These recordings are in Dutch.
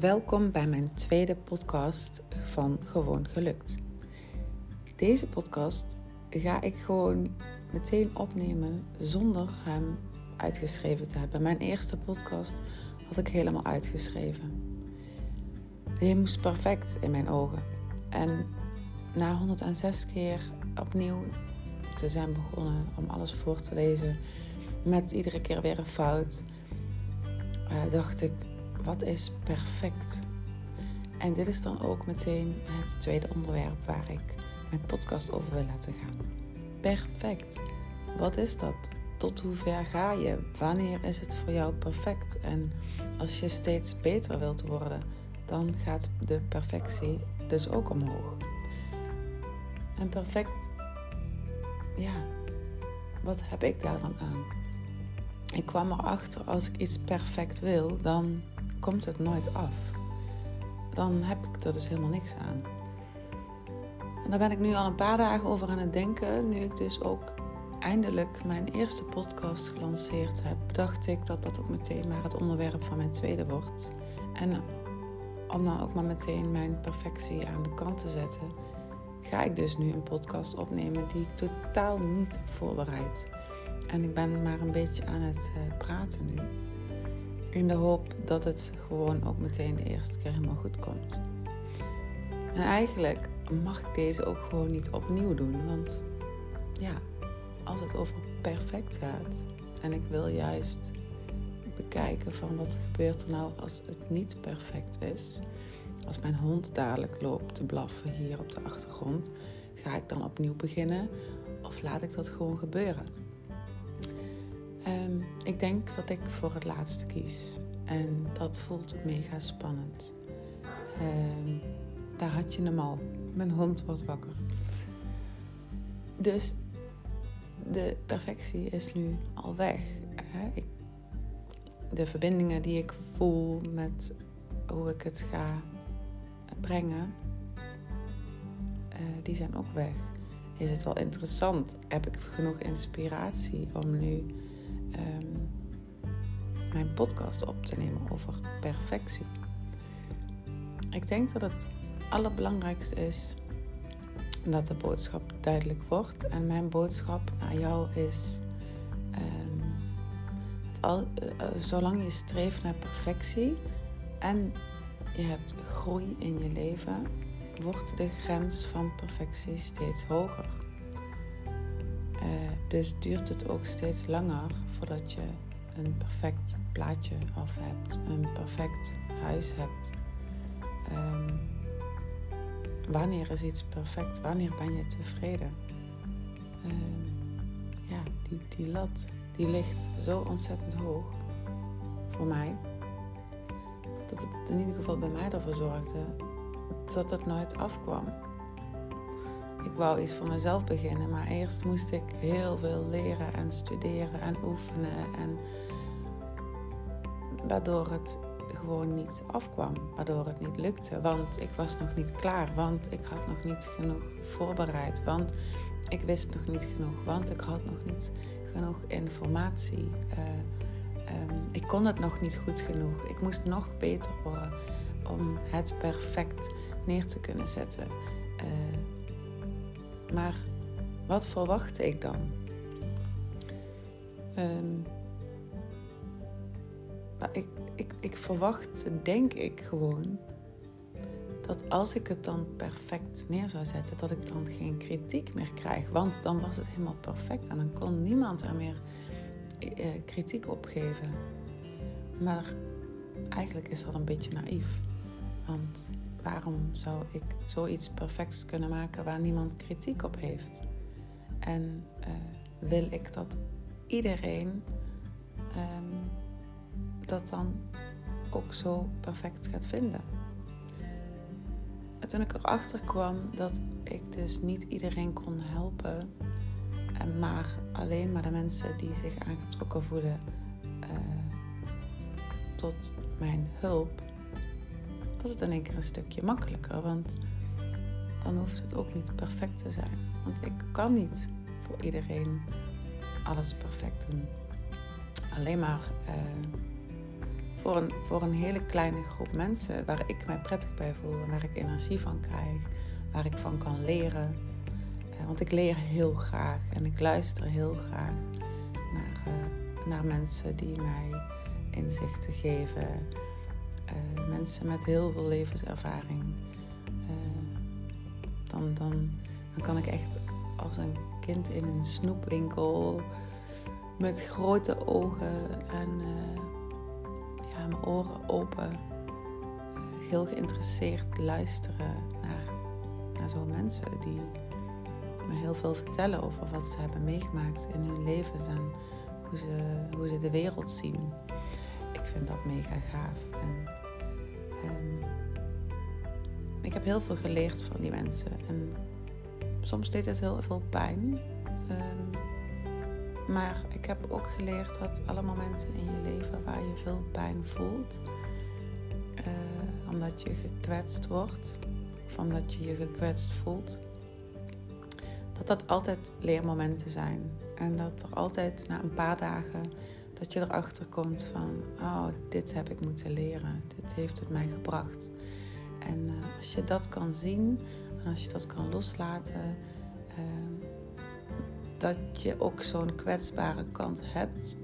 Welkom bij mijn tweede podcast van Gewoon Gelukt. Deze podcast ga ik gewoon meteen opnemen zonder hem uitgeschreven te hebben. Mijn eerste podcast had ik helemaal uitgeschreven. Die moest perfect in mijn ogen. En na 106 keer opnieuw te zijn begonnen om alles voor te lezen, met iedere keer weer een fout, uh, dacht ik: wat is perfect? En dit is dan ook meteen het tweede onderwerp waar ik mijn podcast over wil laten gaan. Perfect. Wat is dat? Tot hoe ver ga je? Wanneer is het voor jou perfect? En als je steeds beter wilt worden, dan gaat de perfectie dus ook omhoog. En perfect, ja, wat heb ik daar dan aan? Ik kwam erachter, als ik iets perfect wil, dan komt het nooit af. Dan heb ik er dus helemaal niks aan. En daar ben ik nu al een paar dagen over aan het denken. Nu ik dus ook eindelijk mijn eerste podcast gelanceerd heb, dacht ik dat dat ook meteen maar het onderwerp van mijn tweede wordt. En om dan ook maar meteen mijn perfectie aan de kant te zetten, ga ik dus nu een podcast opnemen die ik totaal niet voorbereid. En ik ben maar een beetje aan het uh, praten nu. In de hoop dat het gewoon ook meteen de eerste keer helemaal goed komt. En eigenlijk mag ik deze ook gewoon niet opnieuw doen. Want ja, als het over perfect gaat en ik wil juist bekijken van wat gebeurt er nou als het niet perfect is. Als mijn hond dadelijk loopt te blaffen hier op de achtergrond, ga ik dan opnieuw beginnen of laat ik dat gewoon gebeuren? Um, ik denk dat ik voor het laatste kies. En dat voelt mega spannend. Um, daar had je hem al. Mijn hond wordt wakker. Dus de perfectie is nu al weg. De verbindingen die ik voel met hoe ik het ga brengen, uh, die zijn ook weg. Is het wel interessant? Heb ik genoeg inspiratie om nu mijn podcast op te nemen over perfectie? Ik denk dat het allerbelangrijkste is dat de boodschap duidelijk wordt. En mijn boodschap naar jou is: um, al, uh, zolang je streeft naar perfectie en je hebt groei in je leven, wordt de grens van perfectie steeds hoger. Uh, dus duurt het ook steeds langer voordat je een perfect plaatje af hebt, een perfect huis hebt. Um, wanneer is iets perfect? Wanneer ben je tevreden? Uh, ja, die, die lat die ligt zo ontzettend hoog voor mij. Dat het in ieder geval bij mij ervoor zorgde dat het nooit afkwam. Ik wou iets voor mezelf beginnen, maar eerst moest ik heel veel leren en studeren en oefenen. En waardoor het gewoon niet afkwam, waardoor het niet lukte. Want ik was nog niet klaar, want ik had nog niet genoeg voorbereid, want ik wist nog niet genoeg, want ik had nog niet genoeg informatie. Uh, um, ik kon het nog niet goed genoeg. Ik moest nog beter worden om het perfect neer te kunnen zetten. Uh, maar wat verwachtte ik dan? Um, ik, ik, ik verwacht, denk ik gewoon, dat als ik het dan perfect neer zou zetten, dat ik dan geen kritiek meer krijg. Want dan was het helemaal perfect en dan kon niemand er meer eh, kritiek op geven. Maar eigenlijk is dat een beetje naïef. Want waarom zou ik zoiets perfects kunnen maken waar niemand kritiek op heeft? En uh, wil ik dat iedereen um, dat dan ook zo perfect gaat vinden. En toen ik erachter kwam dat ik dus niet iedereen kon helpen, maar alleen maar de mensen die zich aangetrokken voelen uh, tot mijn hulp, was het in één keer een stukje makkelijker. Want dan hoeft het ook niet perfect te zijn. Want ik kan niet voor iedereen alles perfect doen. Alleen maar uh, voor een, voor een hele kleine groep mensen waar ik mij prettig bij voel waar ik energie van krijg, waar ik van kan leren. Uh, want ik leer heel graag en ik luister heel graag naar, uh, naar mensen die mij inzichten geven. Uh, mensen met heel veel levenservaring. dan, dan, dan kan ik echt als een kind in een snoepwinkel met grote ogen en ja, mijn oren open, heel geïnteresseerd luisteren naar, naar zo'n mensen die me heel veel vertellen over wat ze hebben meegemaakt in hun levens en hoe ze, hoe ze de wereld zien. Ik vind dat mega gaaf. En, um, ik heb heel veel geleerd van die mensen. En soms deed het heel veel pijn. Um, maar ik heb ook geleerd dat alle momenten in je leven waar je veel pijn voelt, uh, omdat je gekwetst wordt of omdat je je gekwetst voelt, dat dat altijd leermomenten zijn. En dat er altijd na een paar dagen dat je erachter komt van, oh, dit heb ik moeten leren, dit heeft het mij gebracht. En uh, als je dat kan zien en als je dat kan loslaten, uh, dat je ook zo'n kwetsbare kant hebt,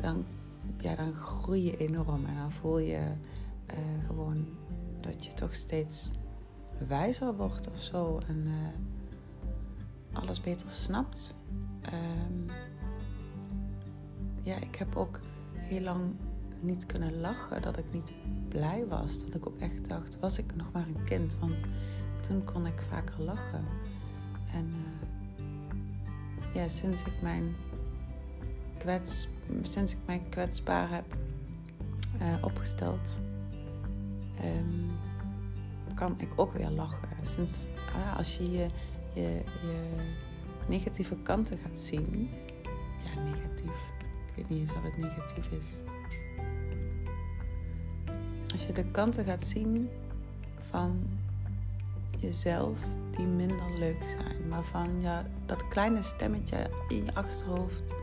dan, ja, dan groei je enorm. En dan voel je uh, gewoon dat je toch steeds wijzer wordt of zo. En uh, alles beter snapt. Um, ja, ik heb ook heel lang niet kunnen lachen. Dat ik niet blij was. Dat ik ook echt dacht, was ik nog maar een kind? Want toen kon ik vaker lachen. En uh, ja, sinds ik mijn kwets, sinds ik mijn kwetsbaar heb uh, opgesteld, um, kan ik ook weer lachen. Sinds ah, als je, je je negatieve kanten gaat zien, ja, negatief. Weet niet eens of het negatief is. Als je de kanten gaat zien van jezelf die minder leuk zijn. Waarvan je dat kleine stemmetje in je achterhoofd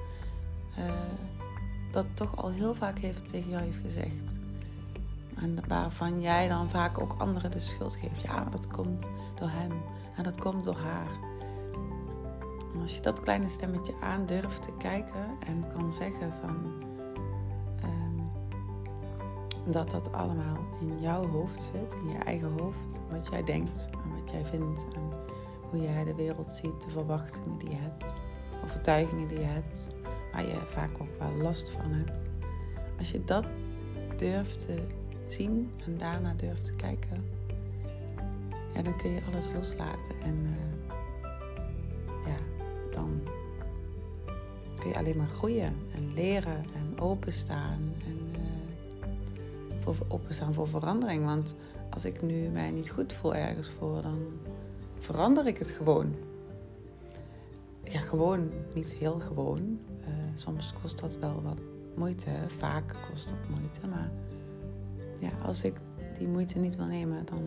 uh, dat toch al heel vaak heeft tegen jou heeft gezegd. En waarvan jij dan vaak ook anderen de schuld geeft. Ja, dat komt door hem. En dat komt door haar. Als je dat kleine stemmetje aan durft te kijken en kan zeggen van um, dat dat allemaal in jouw hoofd zit, in je eigen hoofd, wat jij denkt en wat jij vindt en hoe jij de wereld ziet, de verwachtingen die je hebt, overtuigingen die je hebt, waar je vaak ook wel last van hebt. Als je dat durft te zien en daarna durft te kijken, dan kun je alles loslaten en uh, alleen maar groeien en leren en openstaan en uh, voor, openstaan voor verandering. Want als ik nu mij niet goed voel ergens voor, dan verander ik het gewoon. Ja, gewoon, niet heel gewoon. Uh, soms kost dat wel wat moeite. Vaak kost dat moeite. Maar ja, als ik die moeite niet wil nemen, dan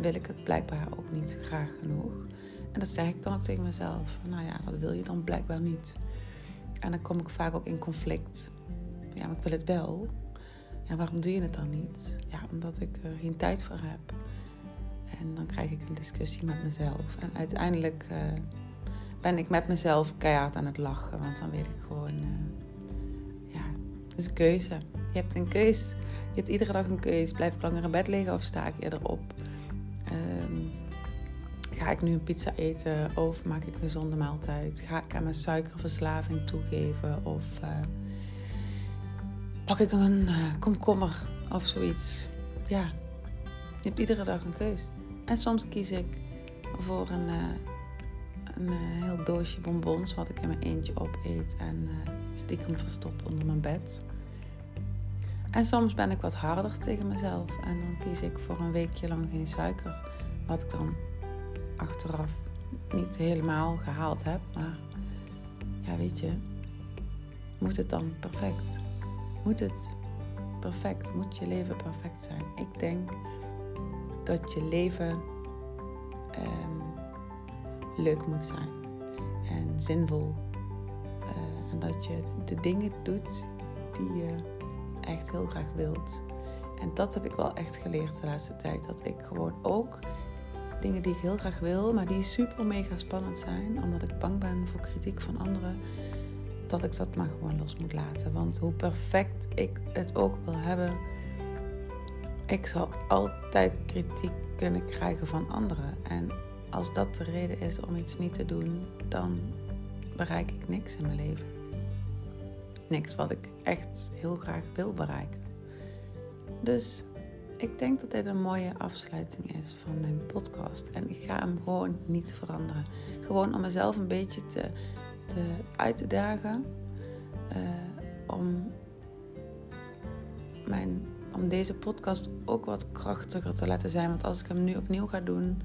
wil ik het blijkbaar ook niet graag genoeg. En dat zeg ik dan ook tegen mezelf. Nou ja, dat wil je dan blijkbaar niet. En dan kom ik vaak ook in conflict. Ja, maar ik wil het wel. Ja, waarom doe je het dan niet? Ja, omdat ik er geen tijd voor heb. En dan krijg ik een discussie met mezelf. En uiteindelijk uh, ben ik met mezelf keihard aan het lachen. Want dan weet ik gewoon, uh, ja, het is een keuze. Je hebt een keus. Je hebt iedere dag een keus. Blijf ik langer in bed liggen of sta ik eerder op? Ga ik nu een pizza eten of maak ik een gezonde maaltijd? Ga ik aan mijn suikerverslaving toegeven of uh, pak ik een uh, komkommer of zoiets? Ja, je hebt iedere dag een keus. En soms kies ik voor een, uh, een heel doosje bonbons wat ik in mijn eentje opeet en stiekem verstopt onder mijn bed. En soms ben ik wat harder tegen mezelf en dan kies ik voor een weekje lang geen suiker. Wat ik dan achteraf niet helemaal gehaald heb. Maar ja, weet je, moet het dan perfect? Moet het perfect? Moet je leven perfect zijn? Ik denk dat je leven um, leuk moet zijn en zinvol. Uh, en dat je de dingen doet die je echt heel graag wilt. En dat heb ik wel echt geleerd de laatste tijd. Dat ik gewoon ook dingen die ik heel graag wil, maar die super mega spannend zijn, omdat ik bang ben voor kritiek van anderen, dat ik dat maar gewoon los moet laten. Want hoe perfect ik het ook wil hebben, ik zal altijd kritiek kunnen krijgen van anderen. En als dat de reden is om iets niet te doen, dan bereik ik niks in mijn leven. Niks wat ik echt heel graag wil bereiken. Dus ik denk dat dit een mooie afsluiting is van mijn podcast. En ik ga hem gewoon niet veranderen. Gewoon om mezelf een beetje te, te uit te dagen. Uh, om, mijn, om deze podcast ook wat krachtiger te laten zijn. Want als ik hem nu opnieuw ga doen,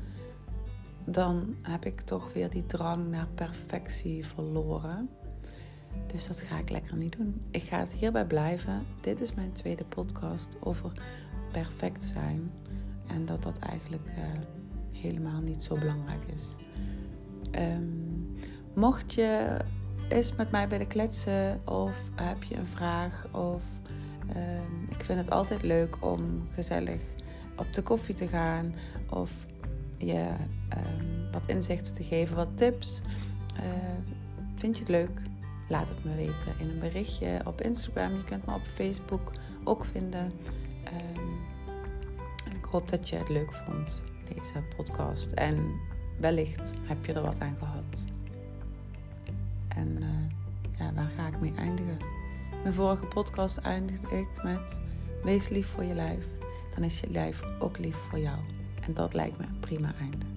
dan heb ik toch weer die drang naar perfectie verloren. Dus dat ga ik lekker niet doen. Ik ga het hierbij blijven. Dit is mijn tweede podcast over perfect zijn. En dat dat eigenlijk uh, helemaal niet zo belangrijk is. Um, mocht je eens met mij willen kletsen of heb je een vraag of um, ik vind het altijd leuk om gezellig op de koffie te gaan of je um, wat inzichten te geven, wat tips. Uh, vind je het leuk? Laat het me weten in een berichtje op Instagram. Je kunt me op Facebook ook vinden. Hoop dat je het leuk vond, deze podcast. En wellicht heb je er wat aan gehad. En uh, ja, waar ga ik mee eindigen? Mijn vorige podcast eindigde ik met: Wees lief voor je lijf. Dan is je lijf ook lief voor jou. En dat lijkt me een prima einde.